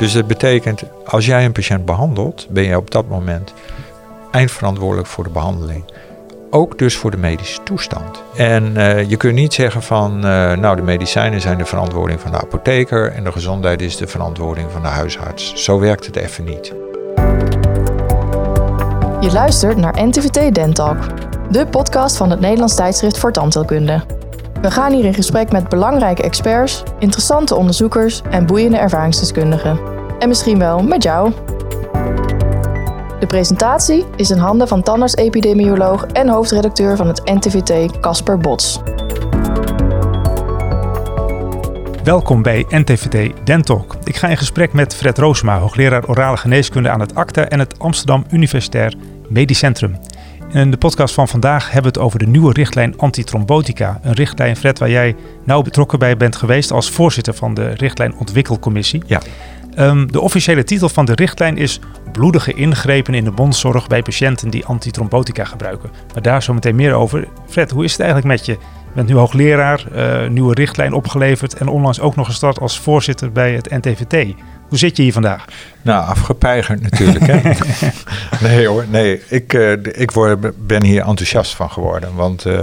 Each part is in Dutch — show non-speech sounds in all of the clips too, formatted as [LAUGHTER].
Dus dat betekent, als jij een patiënt behandelt, ben je op dat moment eindverantwoordelijk voor de behandeling. Ook dus voor de medische toestand. En uh, je kunt niet zeggen van, uh, nou de medicijnen zijn de verantwoording van de apotheker en de gezondheid is de verantwoording van de huisarts. Zo werkt het even niet. Je luistert naar NTVT Dentalk, de podcast van het Nederlands tijdschrift voor tandheelkunde. We gaan hier in gesprek met belangrijke experts, interessante onderzoekers en boeiende ervaringsdeskundigen. En misschien wel met jou. De presentatie is in handen van tandarts-epidemioloog en hoofdredacteur van het NTVT, Casper Bots. Welkom bij NTVT Dentalk. Ik ga in gesprek met Fred Roosma, hoogleraar orale geneeskunde aan het ACTA en het Amsterdam Universitair Medisch Centrum. In de podcast van vandaag hebben we het over de nieuwe richtlijn antitrombotica. Een richtlijn, Fred, waar jij nauw betrokken bij bent geweest als voorzitter van de richtlijn ontwikkelcommissie. Ja. Um, de officiële titel van de richtlijn is bloedige ingrepen in de mondzorg bij patiënten die antitrombotica gebruiken. Maar daar zo meteen meer over. Fred, hoe is het eigenlijk met je? Je bent nu hoogleraar, uh, nieuwe richtlijn opgeleverd en onlangs ook nog gestart als voorzitter bij het NTVT. Hoe zit je hier vandaag? Nou, afgepeigerd natuurlijk. Hè? [LAUGHS] nee hoor, nee. Ik, uh, ik word, ben hier enthousiast van geworden. Want uh,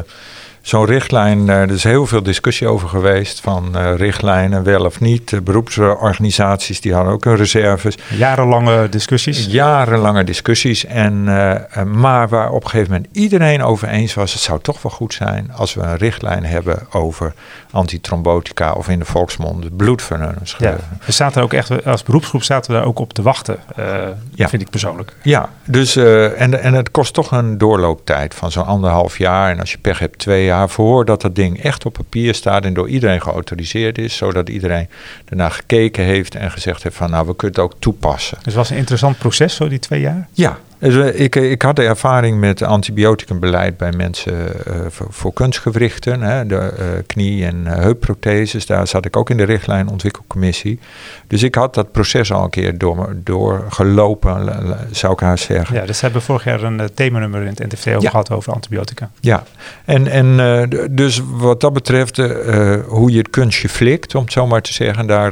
zo'n richtlijn, er is heel veel discussie over geweest van uh, richtlijnen, wel of niet. De beroepsorganisaties die hadden ook hun reserves. Jarenlange discussies? Jarenlange discussies. En, uh, maar waar op een gegeven moment iedereen over eens was, het zou toch wel goed zijn als we een richtlijn hebben over antitrombotica of in de volksmond bloedvernunners. Ja, we zaten ook echt, als beroepsgroep zaten we daar ook op te wachten, uh, ja. vind ik persoonlijk. Ja, dus, en, en het kost toch een doorlooptijd van zo'n anderhalf jaar. En als je pech hebt, twee jaar voordat dat ding echt op papier staat en door iedereen geautoriseerd is, zodat iedereen ernaar gekeken heeft en gezegd heeft van nou we kunnen het ook toepassen. Dus het was een interessant proces zo die twee jaar? Ja, dus ik, ik had de ervaring met antibioticumbeleid bij mensen uh, voor, voor, kunstgewrichten, hè, de uh, knie- en heupprotheses. Daar zat ik ook in de richtlijn ontwikkelcommissie. Dus ik had dat proces al een keer door, doorgelopen, zou ik haar zeggen. Ja, dus hebben we vorig jaar een themanummer in het NTV over ja. gehad over antibiotica. Ja, en, en dus wat dat betreft, hoe je het kunstje flikt, om het zo maar te zeggen, daar,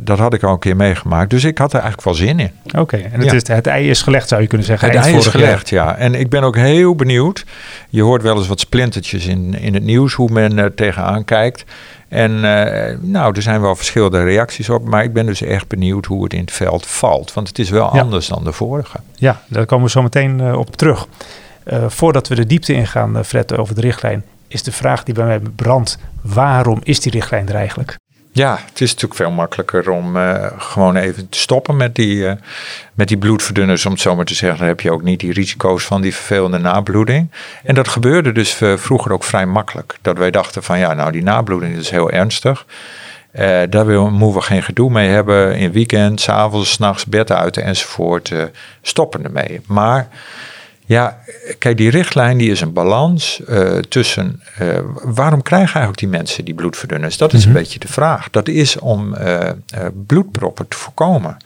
dat had ik al een keer meegemaakt. Dus ik had er eigenlijk wel zin in. Oké, okay, en het, ja. is, het ei is gelegd, zou je kunnen zeggen. Het is gelegd, ja. En ik ben ook heel benieuwd. Je hoort wel eens wat splintertjes in, in het nieuws, hoe men er tegenaan kijkt. En uh, nou, er zijn wel verschillende reacties op, maar ik ben dus echt benieuwd hoe het in het veld valt. Want het is wel ja. anders dan de vorige. Ja, daar komen we zo meteen uh, op terug. Uh, voordat we de diepte ingaan, Fred, over de richtlijn, is de vraag die bij mij brandt: waarom is die richtlijn er eigenlijk? Ja, het is natuurlijk veel makkelijker om uh, gewoon even te stoppen met die, uh, met die bloedverdunners, om het zo maar te zeggen. Dan heb je ook niet die risico's van die vervelende nabloeding. En dat gebeurde dus uh, vroeger ook vrij makkelijk. Dat wij dachten van ja, nou die nabloeding is heel ernstig. daar moeten we geen gedoe mee hebben. In weekend, s avonds, s'nachts, bed uit enzovoort. stoppen ermee. Maar ja, kijk, die richtlijn die is een balans uh, tussen. Uh, waarom krijgen eigenlijk die mensen die bloedverdunners? Dat is mm -hmm. een beetje de vraag. Dat is om uh, bloedproppen te voorkomen.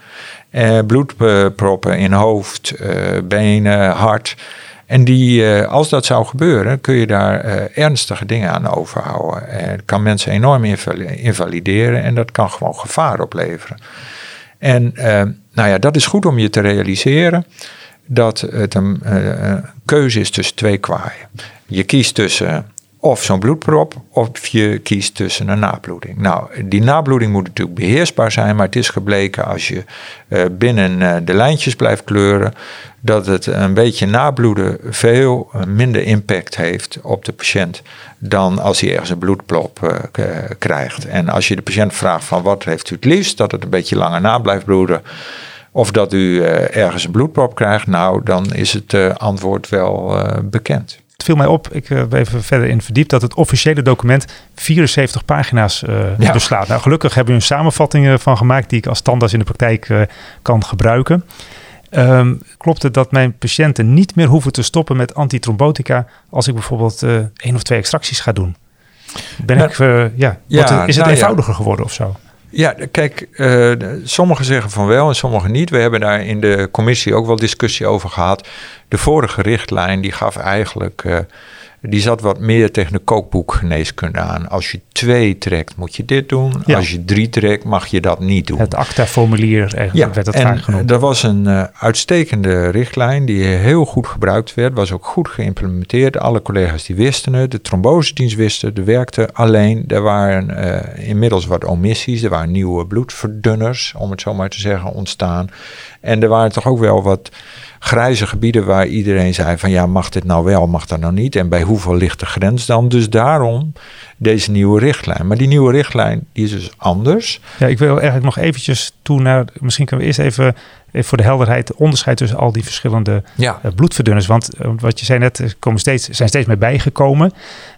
bloedproppen in hoofd, benen, hart. En die, als dat zou gebeuren, kun je daar ernstige dingen aan overhouden. Het kan mensen enorm invalideren en dat kan gewoon gevaar opleveren. En nou ja, dat is goed om je te realiseren dat het een, uh, keuze is tussen twee kwaaien. Je kiest tussen of zo'n bloedprop, of je kiest tussen een nabloeding. Nou, die nabloeding moet natuurlijk beheersbaar zijn, maar het is gebleken als je uh, binnen de lijntjes blijft kleuren, dat het een beetje nabloeden veel minder impact heeft op de patiënt dan als hij ergens een bloedplop krijgt. En als je de patiënt vraagt van wat heeft u het liefst, dat het een beetje langer na blijft bloeden of dat u uh, ergens een bloedprop krijgt, nou, dan is het uh, antwoord wel uh, bekend. Het viel mij op, ik heb even verder in verdiept, dat het officiële document 74 pagina's ja. beslaat. Nou, gelukkig hebben we een samenvatting van gemaakt die ik als tandarts in de praktijk kan gebruiken. Um, klopt het dat mijn patiënten niet meer hoeven te stoppen met antitrombotica als ik bijvoorbeeld één of twee extracties ga doen? Ben nou, ik, ja, ja, is het nou, eenvoudiger ja. geworden of zo? Ja, kijk, uh, sommigen zeggen van wel en sommigen niet. We hebben daar in de commissie ook wel discussie over gehad. De vorige richtlijn die gaf eigenlijk uh, Die zat wat meer tegen de kookboekgeneeskunde aan. Als je twee trekt, moet je dit doen. Als je drie trekt, mag je dat niet doen. Het ACTA-formulier ja, werd dat vaak genoemd. Dat was een uh, uitstekende richtlijn die heel goed gebruikt werd. Was ook goed geïmplementeerd. Alle collega's die wisten het. De trombosedienst wisten er werkte. Alleen, er waren uh, inmiddels wat omissies. Er waren nieuwe bloedverdunners, om het zo maar te zeggen, ontstaan. En er waren toch ook wel wat grijze gebieden waar iedereen zei van ja, mag dit nou wel, mag dat nou niet? En bij hoeveel ligt de grens dan? Dus daarom deze nieuwe richtlijn. Maar die nieuwe richtlijn die is dus anders. Ja, ik wil eigenlijk nog eventjes toe naar, misschien kunnen we eerst even, even voor de helderheid, onderscheid tussen al die verschillende ja. uh, bloedverdunners. Want uh, wat je zei net, komen steeds, zijn steeds meer bijgekomen.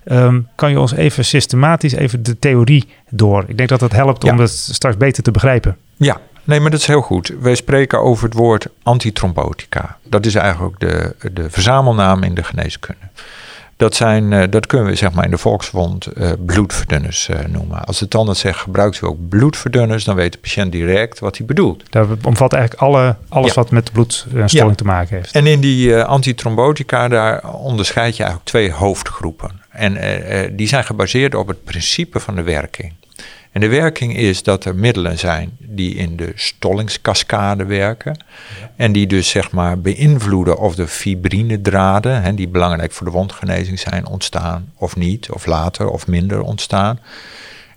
Um, kan je ons even systematisch even de theorie door? Ik denk dat dat helpt om het straks beter te begrijpen. Ja, Nee, maar dat is heel goed. Wij spreken over het woord antitrombotica. Dat is eigenlijk ook de, de verzamelnaam in de geneeskunde. Dat, zijn, uh, dat kunnen we zeg maar in de volkswond uh, bloedverdunners uh, noemen. Als de tandarts zegt gebruikt u ook bloedverdunners, dan weet de patiënt direct wat hij bedoelt. Dat omvat eigenlijk alle, alles wat met bloedstolling ja. te maken heeft. En in die antitrombotica, daar onderscheid je eigenlijk twee hoofdgroepen. En die zijn gebaseerd op het principe van de werking. En de werking is dat er middelen zijn die in de stollingskascade werken. En die dus zeg maar beïnvloeden of de fibrinedraden, hè, die belangrijk voor de wondgenezing zijn, ontstaan of niet, of later of minder ontstaan.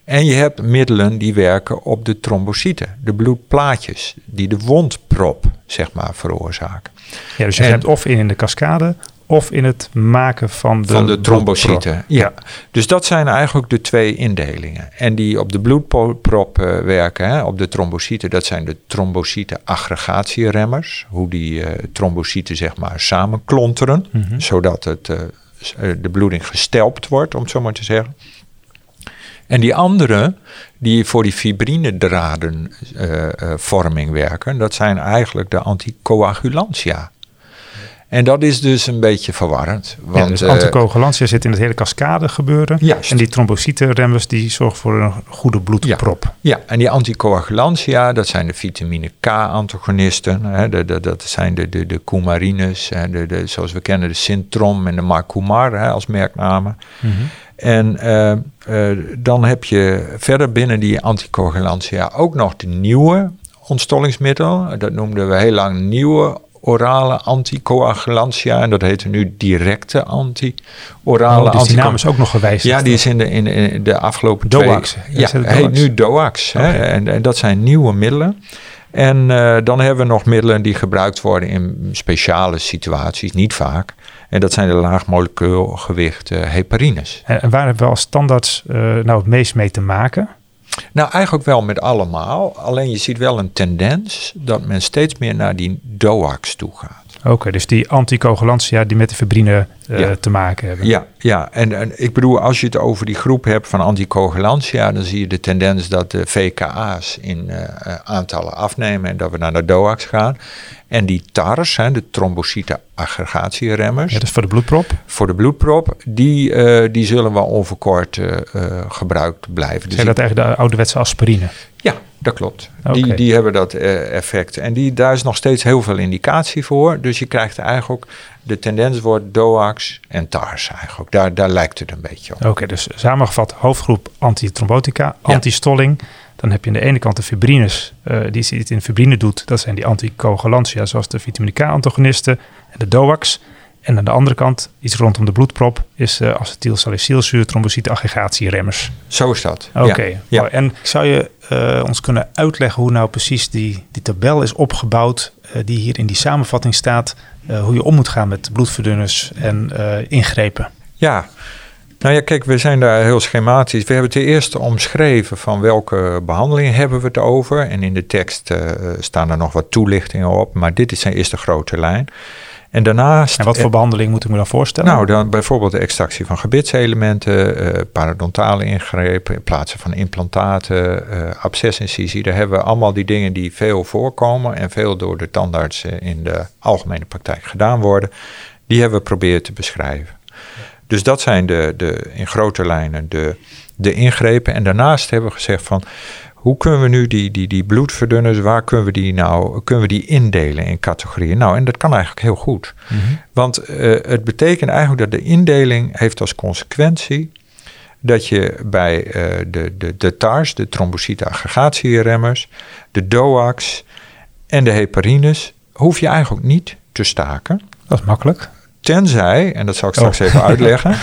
En je hebt middelen die werken op de trombocyten, de bloedplaatjes, die de wondprop zeg maar veroorzaken. Ja, dus je hebt of in, in de cascade of in het maken van de, van de trombocyten. Ja. dus dat zijn eigenlijk de twee indelingen. En die op de bloedprop uh, werken, hè, op de trombocyten, dat zijn de trombocyten-aggregatieremmers. Hoe die uh, trombocyten zeg maar samenklonteren, mm zodat het, uh, de bloeding gestelpt wordt, om het zo maar te zeggen. En die andere, die voor die fibrinedradenvorming werken, dat zijn eigenlijk de anticoagulantia. En dat is dus een beetje verwarrend. Want, ja, dus uh, anticoagulantia zit in het hele cascade gebeuren. Juist. En die trombocytenremmers die zorgen voor een goede bloedprop. Ja, ja, en die anticoagulantia, dat zijn de vitamine K-antagonisten. Dat zijn de, de, de coumarines, hè, de, de, zoals we kennen de Sintrom en de Marcumar hè, als merknamen. Mm -hmm. En uh, uh, dan heb je verder binnen die anticoagulantia ook nog de nieuwe ontstollingsmiddel. Dat noemden we heel lang nieuwe orale anticoagulantia. En dat heet nu directe anti-orale oh, dus die naam is ook nog gewijzigd. Ja, die is in de, in, in de afgelopen DOAX. twee... Ja, heet nu DOAX. Okay. Hè, en, en, dat zijn nieuwe middelen. En uh, dan hebben we nog middelen die gebruikt worden in speciale situaties, niet vaak. En dat zijn de laagmolecuulgewicht uh, heparines. En waar hebben we als standaards uh, nou het meest mee te maken? Nou, eigenlijk wel met allemaal. Alleen je ziet wel een tendens dat men steeds meer naar die DOAX toe gaat. Oké, dus die anticoagulantia die met de fibrine uh, te maken hebben. Ja, ja. En, en, ik bedoel, als je het over die groep hebt van anticoagulantia, dan zie je de tendens dat de VKA's in uh, aantallen afnemen en dat we naar de DOAX gaan. En die TARS, hè, de trombocyte-aggregatieremmers. Ja, dat is voor de bloedprop? Voor de bloedprop, die, uh, die zullen wel onverkort gebruikt blijven. Dus Zijn dat eigenlijk de ouderwetse aspirine? Ja, dat klopt. Okay. Die, die hebben dat uh, effect. En die, daar is nog steeds heel veel indicatie voor. Dus je krijgt eigenlijk de tendens wordt DOAX en TARS eigenlijk. Daar, daar lijkt het een beetje op. Oké, dus samengevat hoofdgroep antitrombotica, antistolling. Ja. Dan heb je aan de ene kant de fibrines, uh, die iets in fibrine doet. Dat zijn die anticoagulantia, zoals de vitamine K-antagonisten en de DOAX. En aan de andere kant, iets rondom de bloedprop, is uh, acetylsalicylzuur trombocyte-aggregatieremmers. Zo is dat. Oké. Okay. Ja. ja. En zou je uh, ons kunnen uitleggen hoe nou precies die, die tabel is opgebouwd, uh, die hier in die samenvatting staat, hoe je om moet gaan met bloedverdunners en ingrepen? Ja, nou ja, kijk, we zijn daar heel schematisch. We hebben ten eerste omschreven van welke behandeling hebben we het over. En in de tekst staan er nog wat toelichtingen op. Maar dit is zijn eerste grote lijn. En daarnaast... En wat voor behandeling moet ik me dan voorstellen? Nou, dan bijvoorbeeld de extractie van gebitselementen, uh, parodontale ingrepen, in plaatsen van implantaten, uh, abscesincisie. Daar hebben we allemaal die dingen die veel voorkomen en veel door de tandartsen in de algemene praktijk gedaan worden. Die hebben we proberen te beschrijven. Dus dat zijn de, de, in grote lijnen de, de ingrepen. En daarnaast hebben we gezegd van hoe kunnen we nu die, die, die bloedverdunners, waar kunnen we die nou kunnen we die indelen in categorieën? Nou, en dat kan eigenlijk heel goed. Mhm. Want uh, het betekent eigenlijk dat de indeling heeft als consequentie dat je bij uh, de, de, de TARS, de trombocyteaggregatieremmers, de DOACs en de heparines, hoef je eigenlijk niet te staken. Dat is makkelijk. Tenzij, en dat zal ik straks oh. even [LAUGHS] uitleggen.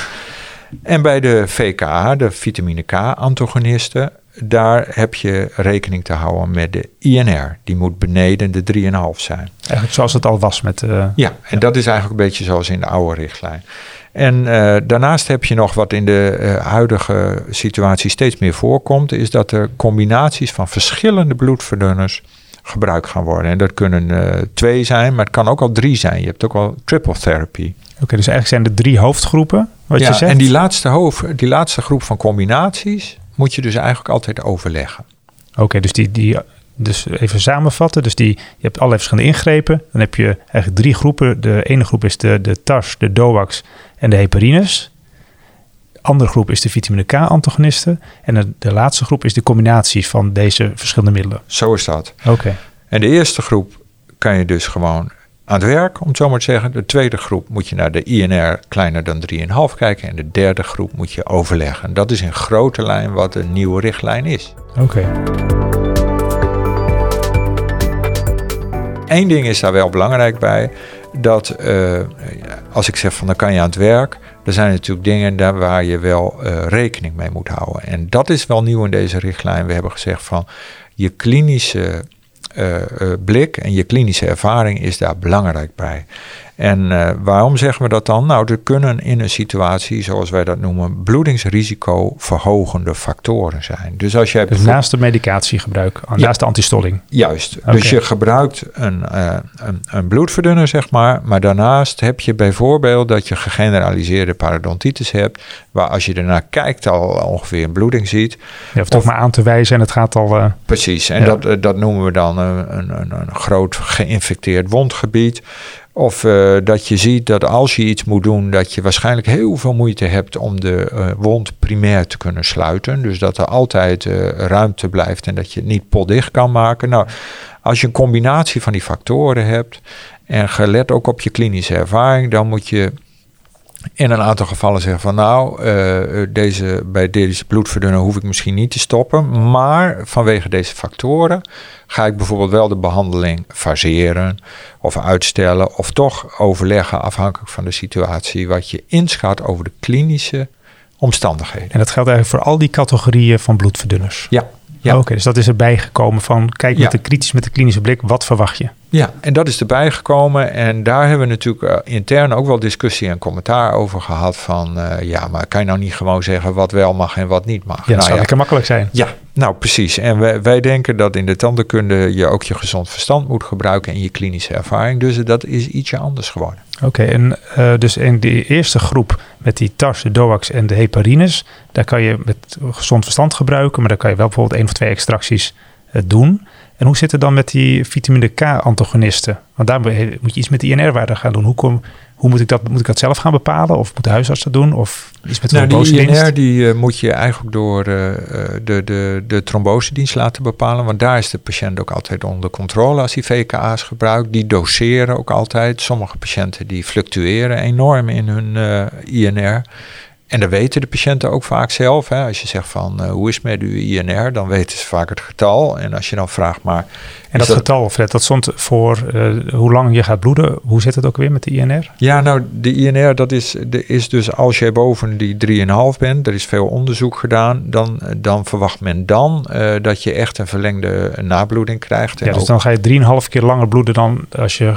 En bij de VK, de vitamine K-antagonisten, daar heb je rekening te houden met de INR. Die moet beneden de 3,5 zijn. Eigenlijk zoals het al was met... Uh, ja, en dat is eigenlijk een beetje zoals in de oude richtlijn. En uh, daarnaast heb je nog wat in de uh, huidige situatie steeds meer voorkomt, is dat er combinaties van verschillende bloedverdunners gebruikt gaan worden. En dat kunnen uh, twee zijn, maar het kan ook al drie zijn. Je hebt ook al triple therapy. Oké, dus eigenlijk zijn er drie hoofdgroepen, wat ja, je zegt? en die laatste, hoofd, die laatste groep van combinaties moet je dus eigenlijk altijd overleggen. Oké, dus die, die dus even samenvatten. Dus die, je hebt allerlei verschillende ingrepen. Dan heb je eigenlijk drie groepen. De ene groep is de, de TARS, de DOAX en de heparines. De andere groep is de vitamine K-antagonisten. En de, de, laatste groep is de combinatie van deze verschillende middelen. Zo is dat. Oké. En de eerste groep kan je dus gewoon aan het werk, om het zo maar te zeggen. De tweede groep moet je naar de INR kleiner dan 3,5 kijken. En de derde groep moet je overleggen. Dat is in grote lijn wat een nieuwe richtlijn is. Oké. Eén ding is daar wel belangrijk bij. Dat uh, als ik zeg van dan kan je aan het werk. Er zijn natuurlijk dingen daar waar je wel uh, rekening mee moet houden. En dat is wel nieuw in deze richtlijn. We hebben gezegd van je klinische blik en je klinische ervaring is daar belangrijk bij. En uh, waarom zeggen we dat dan? Nou, er kunnen in een situatie, zoals wij dat noemen, bloedingsrisico verhogende factoren zijn. Dus als jij dus naast de medicatiegebruik, naast de antistolling. Juist. Dus je gebruikt een, uh, een, een, bloedverdunner, zeg maar, maar daarnaast heb je bijvoorbeeld dat je gegeneraliseerde parodontitis hebt, waar als je ernaar kijkt al ongeveer een bloeding ziet. Je hoeft toch maar aan te wijzen en het gaat al. Uh, precies. En ja. dat, dat noemen we dan een, een, een groot geïnfecteerd wondgebied. Of uh, dat je ziet dat als je iets moet doen, dat je waarschijnlijk heel veel moeite hebt om de uh, wond primair te kunnen sluiten. Dus dat er altijd uh, ruimte blijft en dat je het niet potdicht kan maken. Nou, als je een combinatie van die factoren hebt en gelet ook op je klinische ervaring, dan moet je in een aantal gevallen zeggen van nou, uh, deze, bij deze bloedverdunner hoef ik misschien niet te stoppen. Maar vanwege deze factoren ga ik bijvoorbeeld wel de behandeling faseren of uitstellen. Of toch overleggen afhankelijk van de situatie wat je inschat over de klinische omstandigheden. En dat geldt eigenlijk voor al die categorieën van bloedverdunners? Ja. ja. Oké, dus dat is erbij gekomen van kijk met ja. de kritisch met de klinische blik, wat verwacht je? Ja, en dat is erbij gekomen. En daar hebben we natuurlijk uh, intern ook wel discussie en commentaar over gehad. Van uh, ja, maar kan je nou niet gewoon zeggen wat wel mag en wat niet mag? Ja, dat nou, zou lekker makkelijk zijn. Ja, nou precies. En wij, wij, denken dat in de tandenkunde je ook je gezond verstand moet gebruiken en je klinische ervaring. Dus dat is ietsje anders geworden. Oké, okay, en uh, dus in die eerste groep met die TARS, de DOAX en de heparines, daar kan je met gezond verstand gebruiken, maar daar kan je wel bijvoorbeeld één of twee extracties doen. En hoe zit het dan met die vitamine K-antagonisten? Want daar moet je iets met de INR-waarde gaan doen. Hoe, kom, hoe moet ik dat? Moet ik dat zelf gaan bepalen? Of moet de huisarts dat doen? Of iets met nou, die INR die, uh, moet je eigenlijk door uh, de, de, de trombosedienst laten bepalen. Want daar is de patiënt ook altijd onder controle als hij VKA's gebruikt. Die doseren ook altijd. Sommige patiënten die fluctueren enorm in hun uh, INR. En dat weten de patiënten ook vaak zelf. Hè. Als je zegt van uh, hoe is het met uw INR, dan weten ze vaak het getal. En als je dan vraagt maar... En dat, dat, getal, Fred, dat stond voor uh, hoe lang je gaat bloeden. Hoe zit het ook weer met de INR? Ja, nou de INR dat is, de, is dus als je boven die 3,5 bent, er is veel onderzoek gedaan, dan, dan verwacht men dan uh, dat je echt een verlengde nabloeding krijgt. Ja, dus ook, dan ga je 3,5 keer langer bloeden dan als je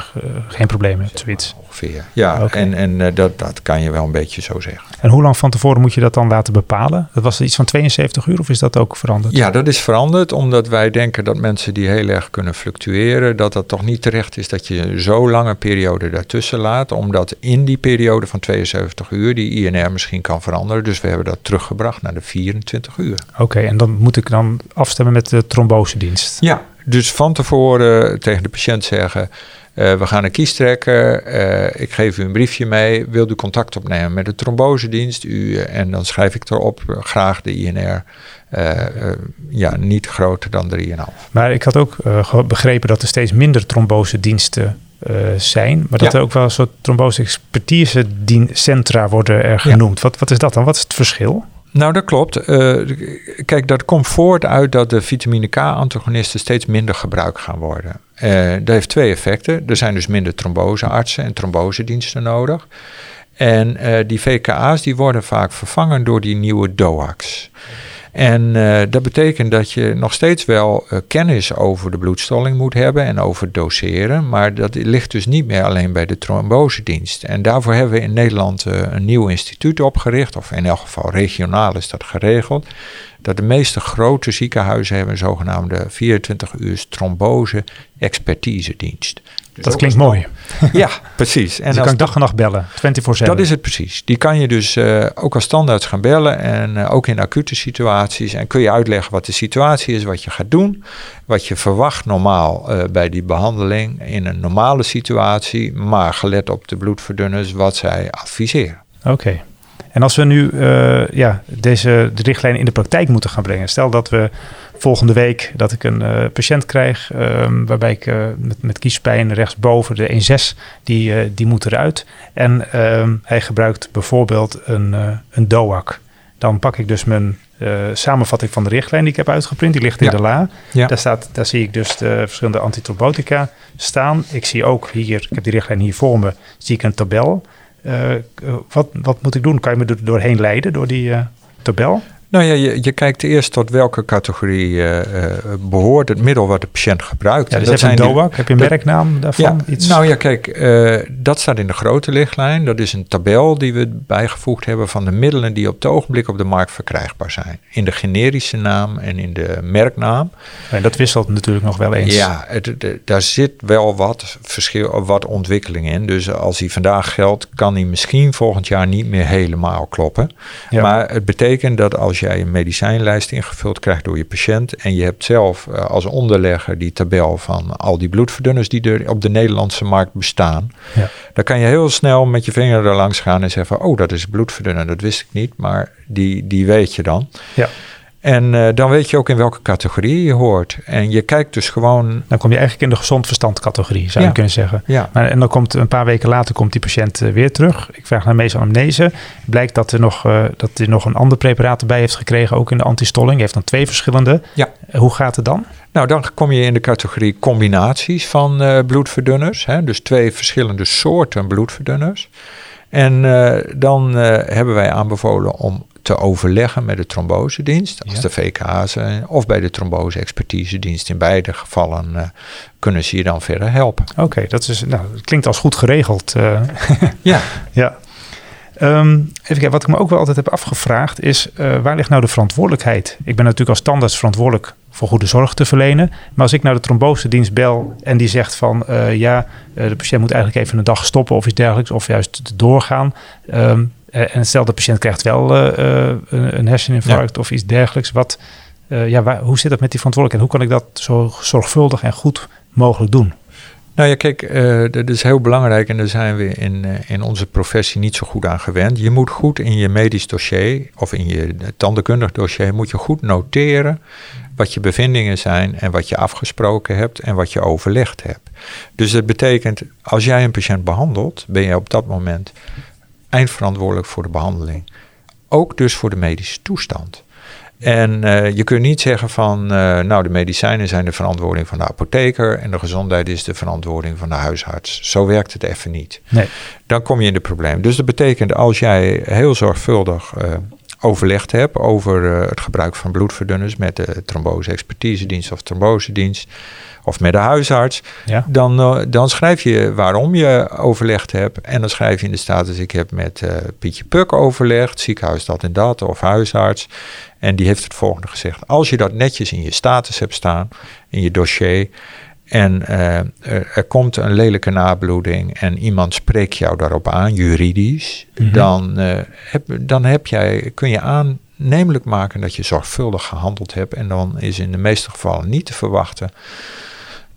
geen probleem hebt, zoiets. Ongeveer, ja. Okay. En, en dat, dat kan je wel een beetje zo zeggen. En hoe lang van tevoren moet je dat dan laten bepalen? Dat was iets van 72 uur of is dat ook veranderd? Ja, dat is veranderd omdat wij denken dat mensen die heel erg kunnen fluctueren, dat dat toch niet terecht is dat je zo'n lange periode daartussen laat. Omdat in die periode van 72 uur die INR misschien kan veranderen. Dus we hebben dat teruggebracht naar de 24 uur. Oké, okay, en dan moet ik dan afstemmen met de trombosedienst? Ja, dus van tevoren tegen de patiënt zeggen we gaan een kies trekken. ik geef u een briefje mee. Wilt u contact opnemen met de trombosedienst? U, en dan schrijf ik erop graag de INR. ja, niet groter dan 3,5. Maar ik had ook begrepen dat er steeds minder trombosediensten zijn. Maar dat er ook wel een soort trombose-expertise centra worden er genoemd. Wat, wat is dat dan? Wat is het verschil? Nou, dat klopt. Uh, kijk, dat komt voort uit dat de vitamine K-antagonisten steeds minder gebruikt gaan worden. Uh, dat heeft twee effecten. Er zijn dus minder tromboseartsen en trombosediensten nodig. En die VKA's die worden vaak vervangen door die nieuwe DOAC's. En uh, dat betekent dat je nog steeds wel kennis over de bloedstolling moet hebben en over doseren. Maar dat ligt dus niet meer alleen bij de trombosedienst. En daarvoor hebben we in Nederland een nieuw instituut opgericht, of in elk geval regionaal is dat geregeld. Dat de meeste grote ziekenhuizen hebben een zogenaamde 24 uur trombose expertisedienst. Dus dat klinkt mooi. [LAUGHS] Ja, precies. En dus kan dag en nacht bellen, 24-7. Dat is het precies. Die kan je dus uh, ook als standaard gaan bellen en uh, ook in acute situaties. En kun je uitleggen wat de situatie is, wat je gaat doen. Wat je verwacht normaal uh, bij die behandeling in een normale situatie. Maar gelet op de bloedverdunners wat zij adviseren. Oké. En als we nu ja, deze de richtlijn in de praktijk moeten gaan brengen. Stel dat we volgende week dat ik een uh, patiënt krijg um, waarbij ik uh, met, met kiespijn rechtsboven de 1.6, die, die moet eruit. En um, hij gebruikt bijvoorbeeld een, een DOAC. Dan pak ik dus mijn samenvatting van de richtlijn die ik heb uitgeprint. Die ligt in de la. Ja. Daar, staat, daar zie ik dus de verschillende antitrombotica staan. Ik zie ook hier, ik heb die richtlijn hier voor me, zie ik een tabel. Wat, wat moet ik doen? Kan je me er doorheen leiden door die tabel? Nou ja, je, je kijkt eerst tot welke categorie uh, behoort het middel wat de patiënt gebruikt. Ja, dus dat zijn een DOAC, heb je een merknaam daarvan? Ja, Iets? Nou ja, kijk, uh, dat staat in de grote lichtlijn. Dat is een tabel die we bijgevoegd hebben van de middelen die op het ogenblik op de markt verkrijgbaar zijn. In de generische naam en in de merknaam. En dat wisselt natuurlijk nog wel eens. Ja, het, daar zit wel wat verschil, wat ontwikkeling in. Dus als hij vandaag geldt, kan hij misschien volgend jaar niet meer helemaal kloppen. Ja. Maar het betekent dat als als jij een medicijnlijst ingevuld krijgt door je patiënt en je hebt zelf uh, als onderlegger die tabel van al die bloedverdunners die er op de Nederlandse markt bestaan, ja. dan kan je heel snel met je vinger er langs gaan en zeggen: Oh, dat is bloedverdunner, dat wist ik niet, maar die, die weet je dan. Ja. En uh, dan weet je ook in welke categorie je hoort. En je kijkt dus gewoon. Dan kom je eigenlijk in de gezond verstand categorie, zou je kunnen zeggen. Ja. Maar, en dan komt een paar weken later komt die patiënt uh, weer terug. Ik vraag naar mesanamnese. Blijkt dat er nog, uh, dat hij nog een ander preparaat erbij heeft gekregen, ook in de antistolling. Hij heeft dan twee verschillende. Ja. hoe gaat het dan? Nou, dan kom je in de categorie combinaties van bloedverdunners. Hè? Dus twee verschillende soorten bloedverdunners. En dan hebben wij aanbevolen om te overleggen met de trombosedienst, als de VK zijn, of bij de trombose-expertisedienst. In beide gevallen uh, kunnen ze je dan verder helpen. Oké, dat is nou, dat klinkt als goed geregeld. Uh, ja. [LAUGHS] ja. Um, even kijken, wat ik me ook wel altijd heb afgevraagd is, uh, waar ligt nou de verantwoordelijkheid? Ik ben natuurlijk als standaard verantwoordelijk voor goede zorg te verlenen. Maar als ik naar de trombosedienst bel en die zegt van ja, de patiënt moet eigenlijk even een dag stoppen of iets dergelijks, of juist doorgaan. Um, uh, en stel de patiënt krijgt wel uh, een, een herseninfarct of iets dergelijks. Wat, ja, waar, hoe zit dat met die verantwoordelijkheid? Hoe kan ik dat zo zorgvuldig en goed mogelijk doen? Nou ja, kijk, uh, dat is heel belangrijk en daar zijn we in, in onze professie niet zo goed aan gewend. Je moet goed in je medisch dossier of in je tandenkundig dossier, moet je goed noteren wat je bevindingen zijn en wat je afgesproken hebt en wat je overlegd hebt. Dus dat betekent, als jij een patiënt behandelt, ben je op dat moment eindverantwoordelijk voor de behandeling. Ook dus voor de medische toestand. En uh, je kunt niet zeggen van, uh, nou de medicijnen zijn de verantwoording van de apotheker en de gezondheid is de verantwoording van de huisarts. Zo werkt het even niet. Nee. Dan kom je in de probleem. Dus dat betekent als jij heel zorgvuldig uh, overlegd hebt over het gebruik van bloedverdunners met de trombose-expertisedienst of trombosedienst, of met de huisarts, ja. dan, uh, dan schrijf je waarom je overlegd hebt. En dan schrijf je in de status, ik heb met uh, Pietje Puk overlegd, ziekenhuis dat en dat, of huisarts. En die heeft het volgende gezegd. Als je dat netjes in je status hebt staan, in je dossier, en uh, er, er, komt een lelijke nabloeding en iemand spreekt jou daarop aan, juridisch, mm -hmm. dan, heb, dan heb jij, kun je aannemelijk maken dat je zorgvuldig gehandeld hebt. En dan is in de meeste gevallen niet te verwachten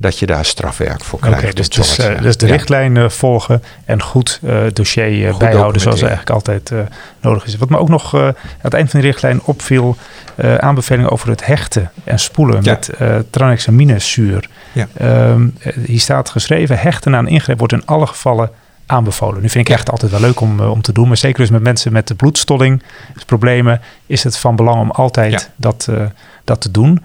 dat je daar strafwerk voor krijgt. Oké, dus, dus, dus, de richtlijn volgen en goed dossier bijhouden zoals eigenlijk altijd nodig is. Wat me ook nog aan het eind van de richtlijn opviel, aanbevelingen over het hechten en spoelen met tranexaminezuur. Ja. Ehm, hier staat geschreven, hechten een ingreep wordt in alle gevallen aanbevolen. Nu vind ik echt altijd wel leuk om, om te doen. Maar zeker dus met mensen met de bloedstolling, dus problemen, is het van belang om altijd dat, dat te doen.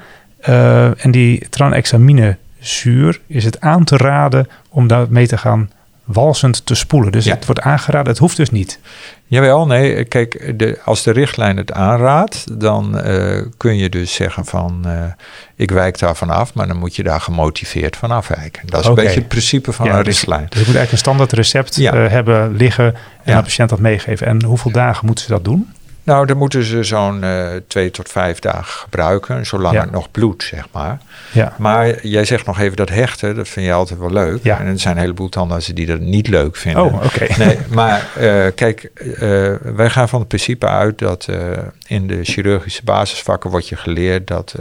en die tranexamine zuur, is het aan te raden om daar mee te gaan walsend te spoelen. Dus het wordt aangeraden, het hoeft dus niet. Jawel, nee, kijk, de, als de richtlijn het aanraadt, dan uh, kun je dus zeggen van, uh, ik wijk daar vanaf, maar dan moet je daar gemotiveerd van afwijken. Dat is een beetje het principe van een dus, richtlijn. Dus je moet eigenlijk een standaard recept ja. uh, hebben liggen en de patiënt dat meegeven. En hoeveel dagen moeten ze dat doen? Nou, dan moeten ze zo'n uh, twee tot vijf dagen gebruiken, zolang het nog bloedt, zeg maar. Ja. Maar jij zegt nog even dat hechten, dat vind je altijd wel leuk. Ja. En er zijn een heleboel tandartsen die dat niet leuk vinden. Oh, oké. [LAUGHS] Nee, maar uh, kijk, uh, wij gaan van het principe uit dat in de chirurgische basisvakken wordt je geleerd dat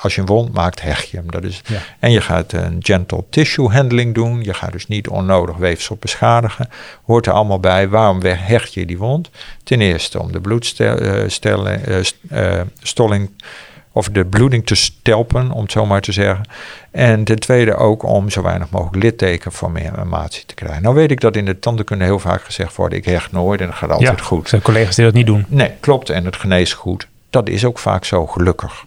als je een wond maakt, hecht je hem. Dat is, ja. En je gaat een gentle tissue handling doen. Je gaat dus niet onnodig weefsel beschadigen. Hoort er allemaal bij. Waarom hecht je die wond? Ten eerste om de bloedstolling uh, of de bloeding te stelpen, om het zo maar te zeggen. En ten tweede ook om zo weinig mogelijk littekenformatie te krijgen. Nou weet ik dat in de tandenkunde heel vaak gezegd wordt, ik hecht nooit en dat gaat altijd ja, goed. Zijn collega's die dat niet doen. Nee, klopt. En het geneest goed. Dat is ook vaak zo, gelukkig.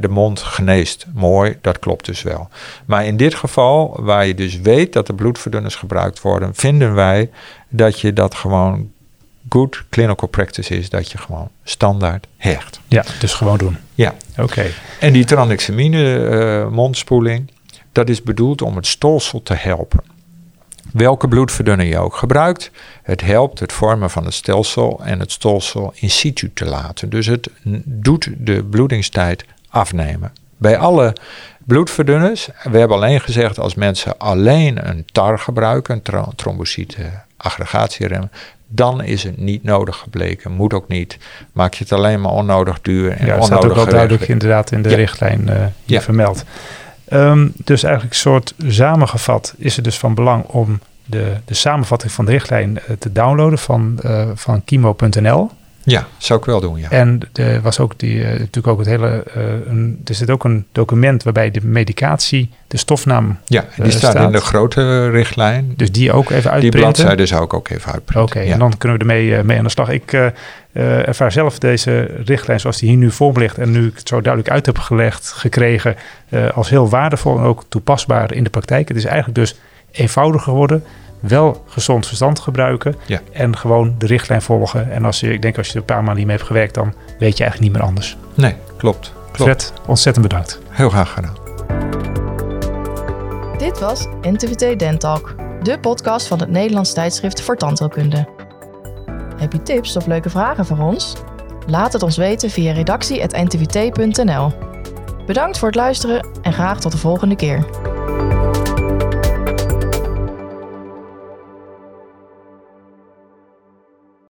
de mond geneest mooi, dat klopt dus wel. Maar in dit geval, waar je dus weet dat er bloedverdunners gebruikt worden, vinden wij dat je dat gewoon good clinical practice is dat je gewoon standaard hecht. Ja, dus gewoon doen. Ja. Oké. En die tranexamine uh, mondspoeling, dat is bedoeld om het stolsel te helpen. Welke bloedverdunner je ook gebruikt, het helpt het vormen van het stelsel en het stolsel in situ te laten. Dus het doet de bloedingstijd afnemen. Bij alle bloedverdunners, we hebben alleen gezegd als mensen alleen een TAR gebruiken, een trombocyte aggregatierem, dan is het niet nodig gebleken. Moet ook niet. Maak je het alleen maar onnodig duur en ja, onnodig staat ook wel duidelijk inderdaad in de richtlijn uh, ja. vermeld. Um, dus eigenlijk soort samengevat is het dus van belang om de, de samenvatting van de richtlijn uh, te downloaden van, uh, van kimo.nl. Ja, zou ik wel doen, ja. En er was ook die, uh, natuurlijk ook het hele, uh, een, er zit ook een document waarbij de medicatie, de stofnaam Ja, die uh, staat, in de grote richtlijn. Dus die ook even uitprinten? Die bladzijde zou ik ook even uitprinten. Oké, ja. en dan kunnen we ermee mee aan de slag. Ik ervaar zelf deze richtlijn zoals die hier nu voor ligt en nu ik het zo duidelijk uit heb gelegd, gekregen, als heel waardevol en ook toepasbaar in de praktijk. Het is eigenlijk dus eenvoudiger geworden wel gezond verstand gebruiken en gewoon de richtlijn volgen. En als je, ik denk als je er een paar maanden niet mee hebt gewerkt, dan weet je eigenlijk niet meer anders. Nee, klopt. klopt. Fred, ontzettend bedankt. Heel graag gedaan. Dit was NTVT Dentalk, de podcast van het Nederlands tijdschrift voor tandheelkunde. Heb je tips of leuke vragen voor ons? Laat het ons weten via redactie.ntvt.nl. Bedankt voor het luisteren en graag tot de volgende keer.